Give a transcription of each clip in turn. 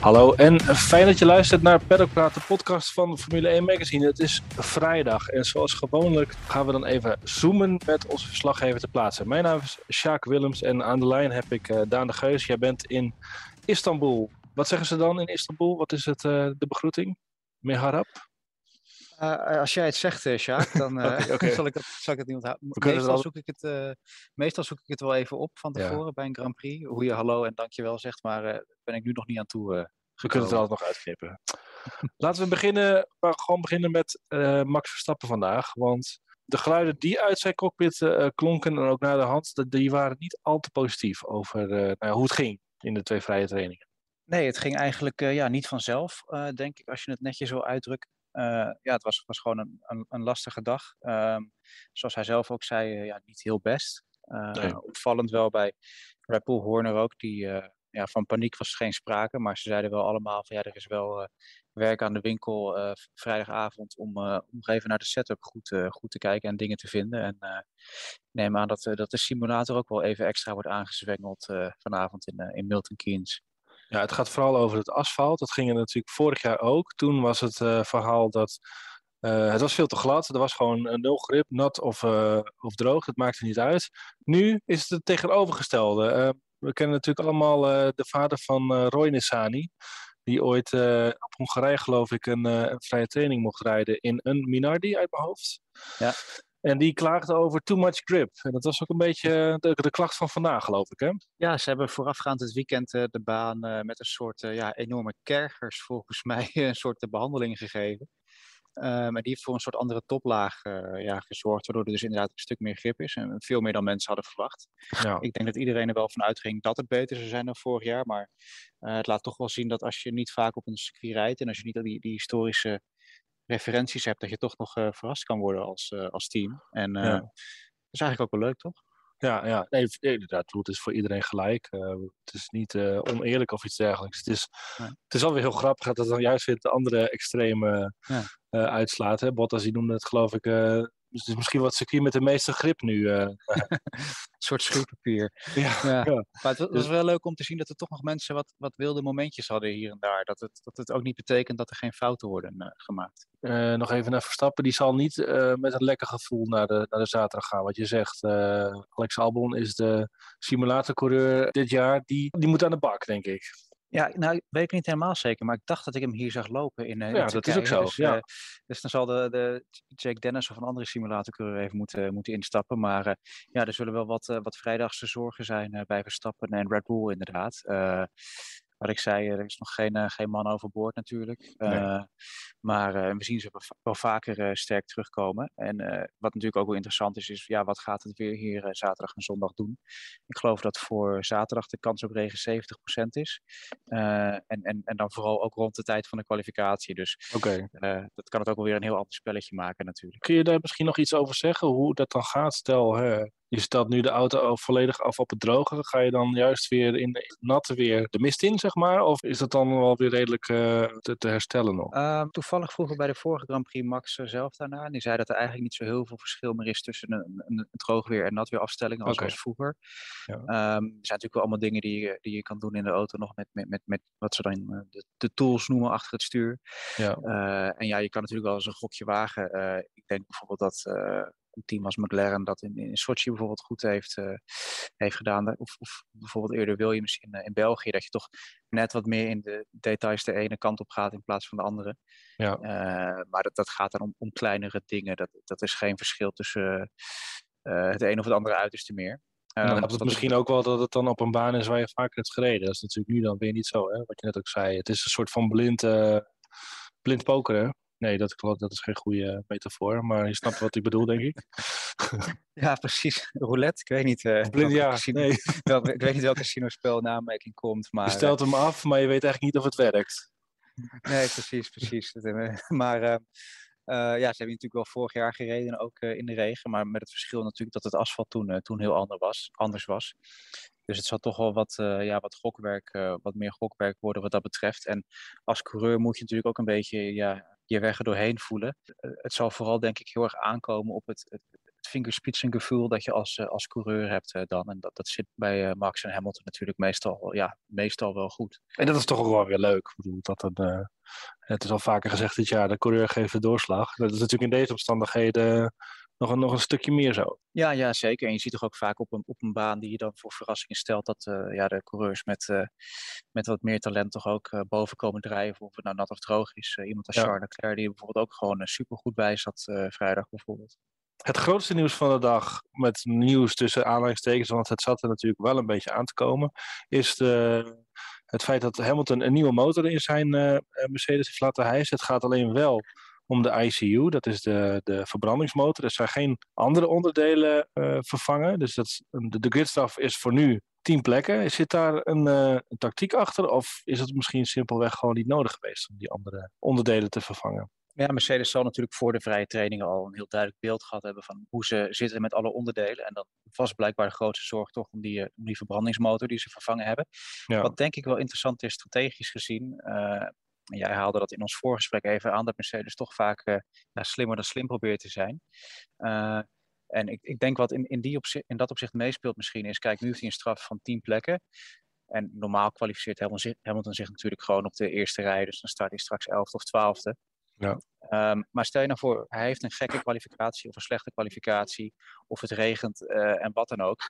Hallo en fijn dat je luistert naar Paddock Praat, de podcast van Formule 1 Magazine. Het is vrijdag en zoals gewoonlijk gaan we dan even zoomen met onze verslaggever te plaatsen. Mijn naam is Sjaak Willems en aan de lijn heb ik uh, Daan de Geus. Jij bent in Istanbul. Wat zeggen ze dan in Istanbul? Wat is het, uh, de begroeting? Meharab? Uh, als jij het zegt, uh, Sjaak, dan uh, okay, okay. zal, ik dat, zal ik het niet onthouden. Meestal, zoek ik het, meestal zoek ik het wel even op van tevoren ja. bij een Grand Prix. Hoe je hallo en dankjewel zegt, maar ben ik nu nog niet aan toe. we kunnen het altijd nog uitknippen. Laten we beginnen, maar gewoon beginnen met Max Verstappen vandaag. Want de geluiden die uit zijn cockpit klonken en ook naar de hand, die waren niet al te positief over nou, hoe het ging in de twee vrije trainingen. Nee, het ging eigenlijk ja, niet vanzelf, denk ik, als je het netjes wil uitdrukken. Uh, ja, het was, was gewoon een, een, een lastige dag. Um, zoals hij zelf ook zei, uh, ja, niet heel best. Uh, nee. Opvallend wel bij Bull Horner ook. Die, ja, van paniek was geen sprake. Maar ze zeiden wel allemaal van ja, er is wel werk aan de winkel vrijdagavond om, om even naar de setup goed, goed te kijken en dingen te vinden. En neem aan dat, dat de simulator ook wel even extra wordt aangezwengeld vanavond in, in Milton Keynes. Ja, het gaat vooral over het asfalt. Dat ging er natuurlijk vorig jaar ook. Toen was het uh, verhaal dat uh, het was veel te glad. Er was gewoon een nul grip, nat of, uh, of droog. Dat maakte niet uit. Nu is het het tegenovergestelde. we kennen natuurlijk allemaal de vader van Roy Nissani. Die ooit op Hongarije, geloof ik, een, een, vrije training mocht rijden in een Minardi uit mijn hoofd. Ja. En die klaagde over too much grip. En dat was ook een beetje de, de klacht van vandaag, geloof ik, hè? Ja, ze hebben voorafgaand het weekend uh, de baan uh, met een soort uh, ja, enorme kergers, volgens mij, een soort behandeling gegeven. maar die heeft voor een soort andere toplaag ja, gezorgd, waardoor er dus inderdaad een stuk meer grip is. En veel meer dan mensen hadden verwacht. Ja. Ik denk dat iedereen er wel van uitging dat het beter zou zijn dan vorig jaar. Maar het laat toch wel zien dat als je niet vaak op een circuit rijdt en als je niet die, die historische referenties hebt, dat je toch nog uh, verrast kan worden als, uh, als team. En uh, ja. dat is eigenlijk ook wel leuk, toch? Ja, ja. Nee, inderdaad, het is voor iedereen gelijk. het is niet oneerlijk of iets dergelijks. Het is, het is alweer heel grappig dat het dan juist weer de andere extreme ja. uitslaat. Hè? Bottas, die noemde het geloof ik dus het is misschien wat circuit met de meeste grip nu. Uh. een soort schuurpapier. Ja, ja. ja, Maar het was dus... wel leuk om te zien dat er toch nog mensen wat, wat wilde momentjes hadden hier en daar. Dat het, dat het ook niet betekent dat er geen fouten worden uh, gemaakt. Uh, nog even naar Verstappen. Die zal niet met een lekker gevoel naar de, naar de zaterdag gaan. Wat je zegt, Alex Albon is de simulatorcoureur dit jaar. Die, die moet aan de bak, denk ik. Ja, nou, weet ik niet helemaal zeker, maar ik dacht dat ik hem hier zag lopen in. Uh, ja, dat is ook zo. Dus, ja. Uh, dus dan zal de, de Jake Dennis of een andere simulatorcoureur even moeten, moeten instappen. Maar uh, ja, er zullen wel wat, wat vrijdagse zorgen zijn bij Verstappen en Red Bull inderdaad wat ik zei, er is nog geen, uh, geen man overboord natuurlijk. Nee. Maar we zien ze wel vaker sterk terugkomen. En wat natuurlijk ook wel interessant is, is ja, wat gaat het weer hier zaterdag en zondag doen? Ik geloof dat voor zaterdag de kans op regen 70% is. en, en, en dan vooral ook rond de tijd van de kwalificatie. Dus okay. dat kan het ook wel weer een heel ander spelletje maken natuurlijk. Kun je daar misschien nog iets over zeggen, hoe dat dan gaat? Stel, hè, je stelt nu de auto volledig af op het droge. Ga je dan juist weer in het natte weer de mist in, zeg maar? Of is dat dan wel weer redelijk uh, te, te, herstellen nog? Uh, toevallig vroegen bij de vorige Grand Prix Max zelf daarna. En die zei dat er eigenlijk niet zo heel veel verschil meer is tussen een, een, een droogweer en natweer afstelling als, okay. als vroeger. Ja. Um, er zijn natuurlijk wel allemaal dingen die je, die je kan doen in de auto nog met, met, met, met wat ze dan de, de, tools noemen achter het stuur. Ja. en ja, je kan natuurlijk wel eens een gokje wagen. ik denk bijvoorbeeld dat een team als McLaren dat in, in Sochi bijvoorbeeld goed heeft, uh, heeft gedaan. Of, of, bijvoorbeeld eerder Williams in, uh, in België. Dat je toch net wat meer in de details de ene kant op gaat in plaats van de andere. Ja. Uh, maar dat, dat gaat dan om, om kleinere dingen. Dat, dat is geen verschil tussen het een of het andere uiterste meer. Um, dan het misschien ook wel dat het dan op een baan is waar je vaker hebt gereden. Dat is natuurlijk nu dan weer niet zo, hè? wat je net ook zei. Het is een soort van blind, blind pokeren. Nee, dat klopt. Dat is geen goede metafoor. Maar je snapt wat ik bedoel, denk ik. ja, precies. Roulette. Ik weet niet. Uh, Blind, ja, casino, nee. wel, ik weet niet welke casino-spel in aanmerking komt. Maar, je stelt hem af, maar je weet eigenlijk niet of het werkt. Nee, precies, precies. maar uh, uh, ja, ze hebben natuurlijk wel vorig jaar gereden, ook in de regen. Maar met het verschil natuurlijk dat het asfalt toen, toen heel anders was, anders was. Dus het zal toch wel wat, ja, wat gokwerk, wat meer gokwerk worden wat dat betreft. En als coureur moet je natuurlijk ook een beetje ja, je weg er doorheen voelen. Eh, het zal vooral denk ik heel erg aankomen op het, het, vingerspitsengevoel dat je als, als coureur hebt dan. En dat, dat zit bij Max en Hamilton natuurlijk meestal, ja, meestal wel goed. En dat is toch ook wel weer leuk. Ik bedoel, dat een, het is al vaker gezegd dit jaar, de coureur geeft de doorslag. Dat is natuurlijk in deze omstandigheden nog een, nog een stukje meer zo. Ja, ja, zeker. En je ziet toch ook vaak op een, op een baan die je dan voor verrassingen stelt, dat uh, ja, de coureurs met, uh, met wat meer talent toch ook uh, boven komen drijven. Of het nou nat of droog is. iemand als ja. Charles Leclerc, die bijvoorbeeld ook gewoon super goed bij zat vrijdag bijvoorbeeld. Het grootste nieuws van de dag, met nieuws tussen aanleidingstekens, want het zat er natuurlijk wel een beetje aan te komen, is de, het feit dat Hamilton een nieuwe motor in zijn Mercedes heeft laten hijsen. Het gaat alleen wel om de ICU. Dat is de, de verbrandingsmotor. Er zijn geen andere onderdelen uh, vervangen. Dus dat, de, de is voor nu tien plekken. Zit daar een, uh, een, tactiek achter? Of is het misschien simpelweg gewoon niet nodig geweest om die andere onderdelen te vervangen? Ja, Mercedes zal natuurlijk voor de vrije trainingen al een heel duidelijk beeld gehad hebben van hoe ze zitten met alle onderdelen. En dan was blijkbaar de grootste zorg toch om die, eh, om die verbrandingsmotor die ze vervangen hebben. Ja. Wat denk ik wel interessant is, strategisch gezien. Uh, jij haalde dat in ons voorgesprek even aan, dat Mercedes toch vaak uh, slimmer dan slim probeert te zijn. Uh, en ik, ik denk wat in, in, die opzicht, in dat opzicht meespeelt misschien is, kijk, nu heeft hij een straf van 10 plekken. En normaal kwalificeert Hamilton, Hamilton zich natuurlijk gewoon op de eerste rij, dus dan start hij straks 11 of 12e. Ja. Um, maar stel je nou voor, hij heeft een gekke kwalificatie of een slechte kwalificatie, of het regent uh, en wat dan ook.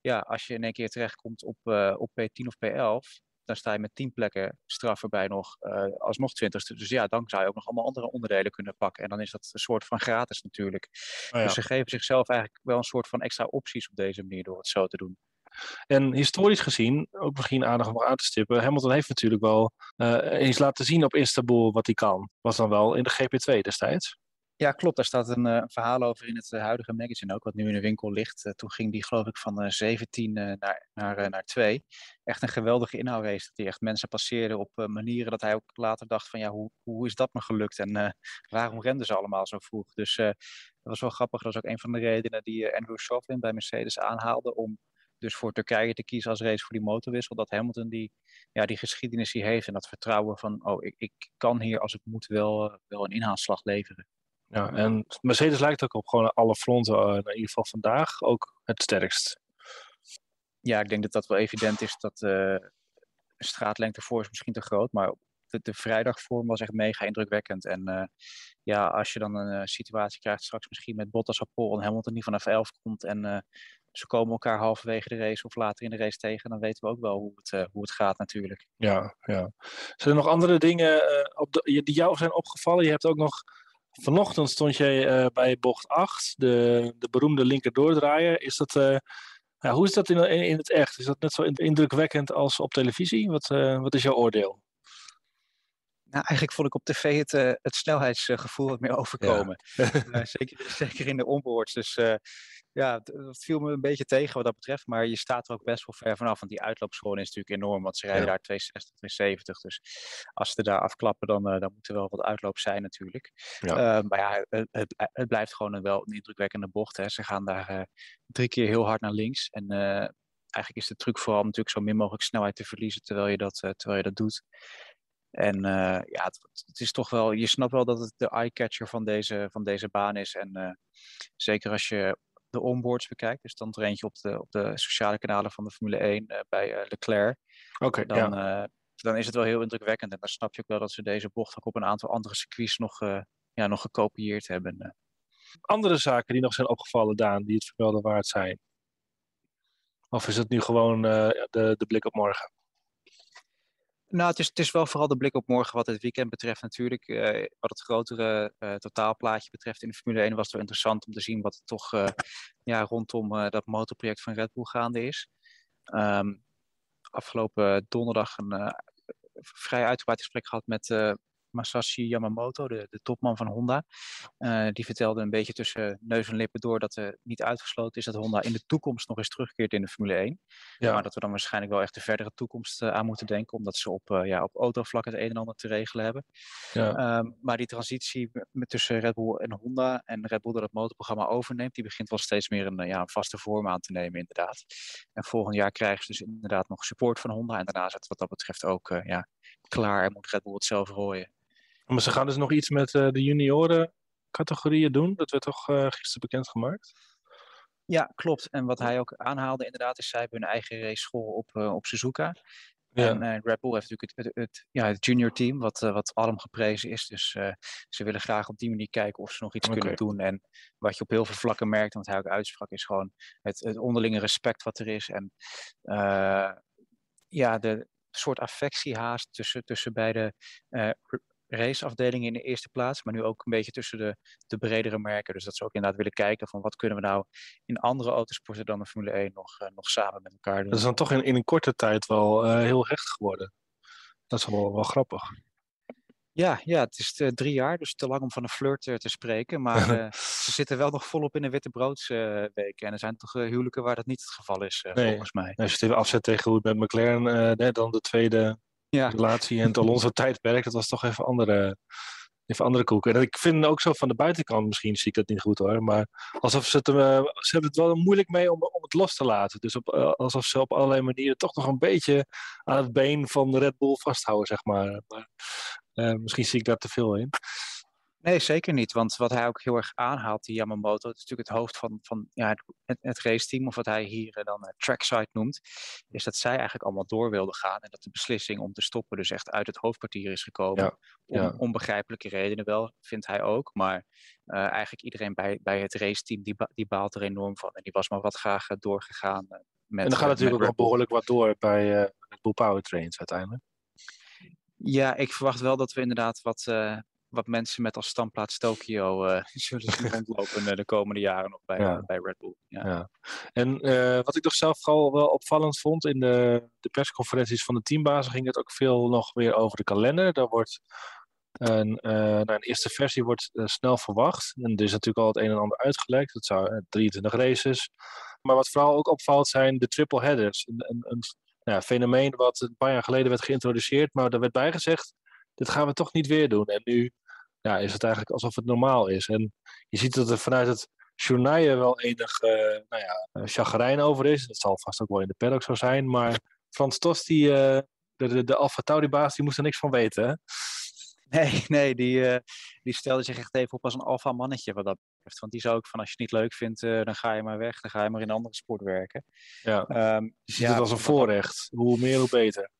Ja, als je in één keer terechtkomt op, uh, op P10 of P11, dan sta je met tien plekken straf erbij nog uh, alsnog twintigste. Dus ja, dan zou je ook nog allemaal andere onderdelen kunnen pakken. En dan is dat een soort van gratis natuurlijk. Oh ja. Dus ze geven zichzelf eigenlijk wel een soort van extra opties op deze manier door het zo te doen. En historisch gezien, ook misschien aardig om aan te stippen, Hamilton heeft natuurlijk wel uh, eens laten zien op Istanbul wat hij kan. Was dan wel in de GP2 destijds. Ja, klopt. Daar staat een uh, verhaal over in het uh, huidige magazine ook, wat nu in de winkel ligt. Uh, toen ging die geloof ik van 17 naar, naar, naar 2. Echt een geweldige inhoudrace. Dat echt mensen passeerde op manieren dat hij ook later dacht van ja, hoe, hoe is dat me gelukt? En waarom renden ze allemaal zo vroeg? Dus dat was wel grappig. Dat was ook een van de redenen die Andrew Shovlin bij Mercedes aanhaalde om dus voor Turkije te kiezen als race voor die motorwissel. Dat Hamilton die, ja, die geschiedenis die heeft en dat vertrouwen van oh, ik, ik kan hier als het moet wel, wel een inhaalslag leveren. Ja, en Mercedes lijkt ook op gewoon alle fronten, uh, in ieder geval vandaag, ook het sterkst. Ja, ik denk dat dat wel evident is dat uh, straatlengte voor is misschien te groot, maar de, de vrijdagvorm was echt mega indrukwekkend. En uh, ja, als je dan een situatie krijgt straks misschien met Bottas op pol en Hamilton die vanaf 11 komt en ze komen elkaar halverwege de race of later in de race tegen, dan weten we ook wel hoe het, hoe het gaat natuurlijk. Ja, ja. Zijn er nog andere dingen op de, die jou zijn opgevallen? Je hebt ook nog Vanochtend stond jij uh, bij bocht 8, de, de beroemde linker doordraaien. Is dat, uh, ja, hoe is dat in, in, het echt? Is dat net zo indrukwekkend als op televisie? Wat, uh, wat is jouw oordeel? Nou, eigenlijk vond ik op tv het, het snelheidsgevoel wat meer overkomen. Ja. zeker, zeker in de onboards. Dus ja, dat viel me een beetje tegen wat dat betreft. Maar je staat er ook best wel ver vanaf. Want die uitloopschoon is natuurlijk enorm. Want ze rijden daar 260, 270. Dus als ze daar afklappen, dan, dan moet er wel wat uitloop zijn natuurlijk. Ja. Maar ja, het, het, blijft gewoon een wel een indrukwekkende bocht. Hè. Ze gaan daar drie keer heel hard naar links. En eigenlijk is de truc vooral natuurlijk zo min mogelijk snelheid te verliezen terwijl je dat, terwijl je dat doet. En ja, het, het, is toch wel, je snapt wel dat het de eye-catcher van deze, van deze baan is. En zeker als je de onboards bekijkt. Dus dan er eentje op de, op de sociale kanalen van de Formule 1 uh, eh, bij Leclerc. Oké, dan, ja. dan is het wel heel indrukwekkend. En dan snap je ook wel dat ze deze bocht ook op een aantal andere circuits nog, ja, nog gekopieerd hebben. Andere zaken die nog zijn opgevallen, Daan, die het vermelden waard zijn? Of is het nu gewoon de, de blik op morgen? Nou, het is, het is wel vooral de blik op morgen wat het weekend betreft natuurlijk. Uh, wat het grotere uh, totaalplaatje betreft in de Formule 1 was het wel interessant om te zien wat er toch uh, ja, rondom dat motorproject van Red Bull gaande is. Um, afgelopen donderdag een vrij uitgebreid gesprek gehad met Masashi Yamamoto, de, de topman van Honda. Uh, die vertelde een beetje tussen neus en lippen door dat er niet uitgesloten is dat Honda in de toekomst nog eens terugkeert in de Formule 1. Ja. Maar dat we dan waarschijnlijk wel echt de verdere toekomst uh, aan moeten denken, omdat ze op, uh, ja, op autovlak het een en ander te regelen hebben. Ja. Um, maar die transitie met, tussen Red Bull en Honda en Red Bull dat het motorprogramma overneemt, die begint wel steeds meer een, ja, een vaste vorm aan te nemen inderdaad. En volgend jaar krijgen ze dus inderdaad nog support van Honda en daarna het wat dat betreft ook ja, klaar en moet Red Bull het zelf rooien. Maar ze gaan dus nog iets met uh, de junioren categorieën doen. Dat werd toch uh, gisteren bekendgemaakt? Ja, klopt. En wat hij ook aanhaalde inderdaad is, zij hebben hun eigen race school op, op Suzuka. En uh, Red Bull heeft natuurlijk het, het, ja, het junior team, wat, uh, wat geprezen is. Dus uh, ze willen graag op die manier kijken of ze nog iets okay. kunnen doen. En wat je op heel veel vlakken merkt, want hij ook uitsprak, is gewoon het, het onderlinge respect wat er is. En ja, de soort affectie haast tussen, tussen beide raceafdelingen in de eerste plaats, maar nu ook een beetje tussen de, de bredere merken. Dus dat ze ook inderdaad willen kijken van wat kunnen we nou in andere autosporten dan de Formule 1 nog, uh, nog samen met elkaar doen. Dat is dan toch in, in een korte tijd wel uh, heel hecht geworden. Dat is wel, wel grappig. Ja, ja, het is uh, drie jaar, dus te lang om van een flirt te spreken. Maar ze zitten wel nog volop in de witte broodsweken. en er zijn toch huwelijken waar dat niet het geval is, nee. volgens mij. Als je het even afzet tegen hoe het met McLaren, dan de tweede ja. relatie en het Alonso-tijdperk, dat was toch even andere, even andere koeken. En ik vind ook zo van de buitenkant, misschien zie ik dat niet goed hoor, maar alsof ze het, uh, ze hebben het wel moeilijk mee om, om het los te laten. Dus op, uh, alsof ze op allerlei manieren toch nog een beetje aan het been van Red Bull vasthouden, zeg maar. maar uh, misschien zie ik daar te veel in. Nee, zeker niet. Want wat hij ook heel erg aanhaalt, die Yamamoto, het is natuurlijk het hoofd van, van ja, het, het raceteam, of wat hij hier dan uh, trackside noemt, is dat zij eigenlijk allemaal door wilden gaan en dat de beslissing om te stoppen dus echt uit het hoofdkwartier is gekomen. Ja, ja. Om onbegrijpelijke redenen wel, vindt hij ook. Maar uh, eigenlijk iedereen bij, bij het raceteam, die, die baalt er enorm van. En die was maar wat graag uh, doorgegaan. met, en dan gaat natuurlijk ook behoorlijk wat door bij Red Bull Powertrains uiteindelijk. Ja, ik verwacht wel dat we inderdaad wat, wat mensen met als standplaats Tokio uh, zullen zien rondlopen uh, de komende jaren nog bij, ja. bij Red Bull. Ja. ja. En uh, wat ik toch zelf vooral wel opvallend vond in de, de persconferenties van de teambazen ging het ook veel nog weer over de kalender. Daar wordt een, nou, een eerste versie wordt snel verwacht. En er is natuurlijk al het een en ander uitgelekt. Dat zou 23 races. Maar wat vooral ook opvalt zijn de triple headers. Een, een, een nou, fenomeen wat een paar jaar geleden werd geïntroduceerd, maar daar werd bijgezegd dit gaan we toch niet weer doen. En nu ja, is het eigenlijk alsof het normaal is. En je ziet dat er vanuit het journaal wel enig uh, nou ja, chagrijn over is. Dat zal vast ook wel in de paddock zo zijn. Maar Frans Tos, die, uh, de, de, de Alfa Tauri-baas, die moest er niks van weten. Nee, nee die, uh, die stelde zich echt even op als een alfa mannetje wat dat betreft. Want die zou ook van als je het niet leuk vindt, uh, dan ga je maar weg. Dan ga je maar in een andere sport werken. Ja, um, je ziet ja, het als een voorrecht. Hoe meer, hoe beter.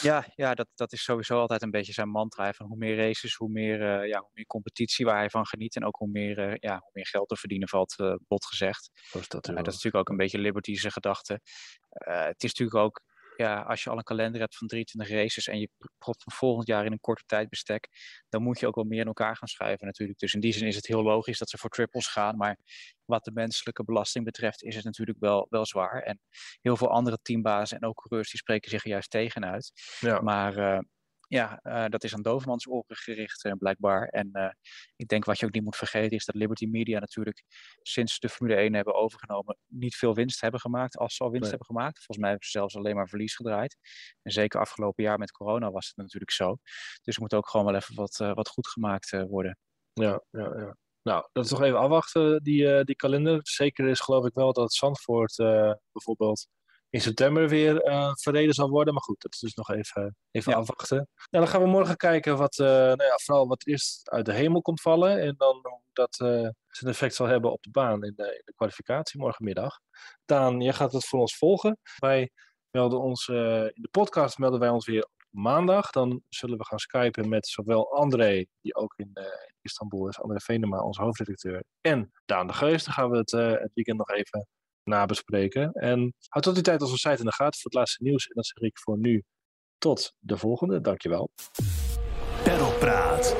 Ja, ja dat, dat is sowieso altijd een beetje zijn mantra. Van hoe meer races, hoe meer, uh, ja, hoe meer competitie waar hij van geniet. En ook hoe meer, ja, hoe meer geld te verdienen valt, bot gezegd. Dat is, dat, dat is natuurlijk ook een beetje Liberty's gedachte. het is natuurlijk ook ja, als je al een kalender hebt van 23 races en je propt volgend jaar in een korte tijdbestek, dan moet je ook wel meer in elkaar gaan schuiven natuurlijk. Dus in die zin is het heel logisch dat ze voor triples gaan. Maar wat de menselijke belasting betreft is het natuurlijk wel, wel zwaar. En heel veel andere teambazen en ook coureurs die spreken zich er juist tegen uit. Ja. Maar uh, ja, uh, dat is aan Dovermans oren gericht uh, blijkbaar. En uh, ik denk wat je ook niet moet vergeten is dat Liberty Media natuurlijk sinds de Formule 1 hebben overgenomen niet veel winst hebben gemaakt, als ze al winst nee. hebben gemaakt. Volgens mij hebben ze zelfs alleen maar verlies gedraaid. En zeker afgelopen jaar met corona was het natuurlijk zo. Dus er moet ook gewoon wel even wat, wat goed gemaakt worden. Ja, ja, ja. Nou, dat is toch even afwachten, die, die kalender. Zeker is geloof ik wel dat Zandvoort bijvoorbeeld in september weer uh, verreden zal worden. Maar goed, dat is dus nog even, even ja. afwachten. Nou, dan gaan we morgen kijken wat, uh, nou ja, vooral wat eerst uit de hemel komt vallen. En dan hoe dat uh, zijn effect zal hebben op de baan in de, in de kwalificatie morgenmiddag. Daan, jij gaat het voor ons volgen. Wij melden ons, in de podcast melden wij ons weer op maandag. Dan zullen we gaan skypen met zowel André, die ook in, in Istanbul is, André Venema, onze hoofdredacteur, en Daan de Geus. Dan gaan we het, het weekend nog even nabespreken. En houd tot die tijd onze site in de gaten voor het laatste nieuws. En dat zeg ik voor nu tot de volgende. Dankjewel. Perlpraat.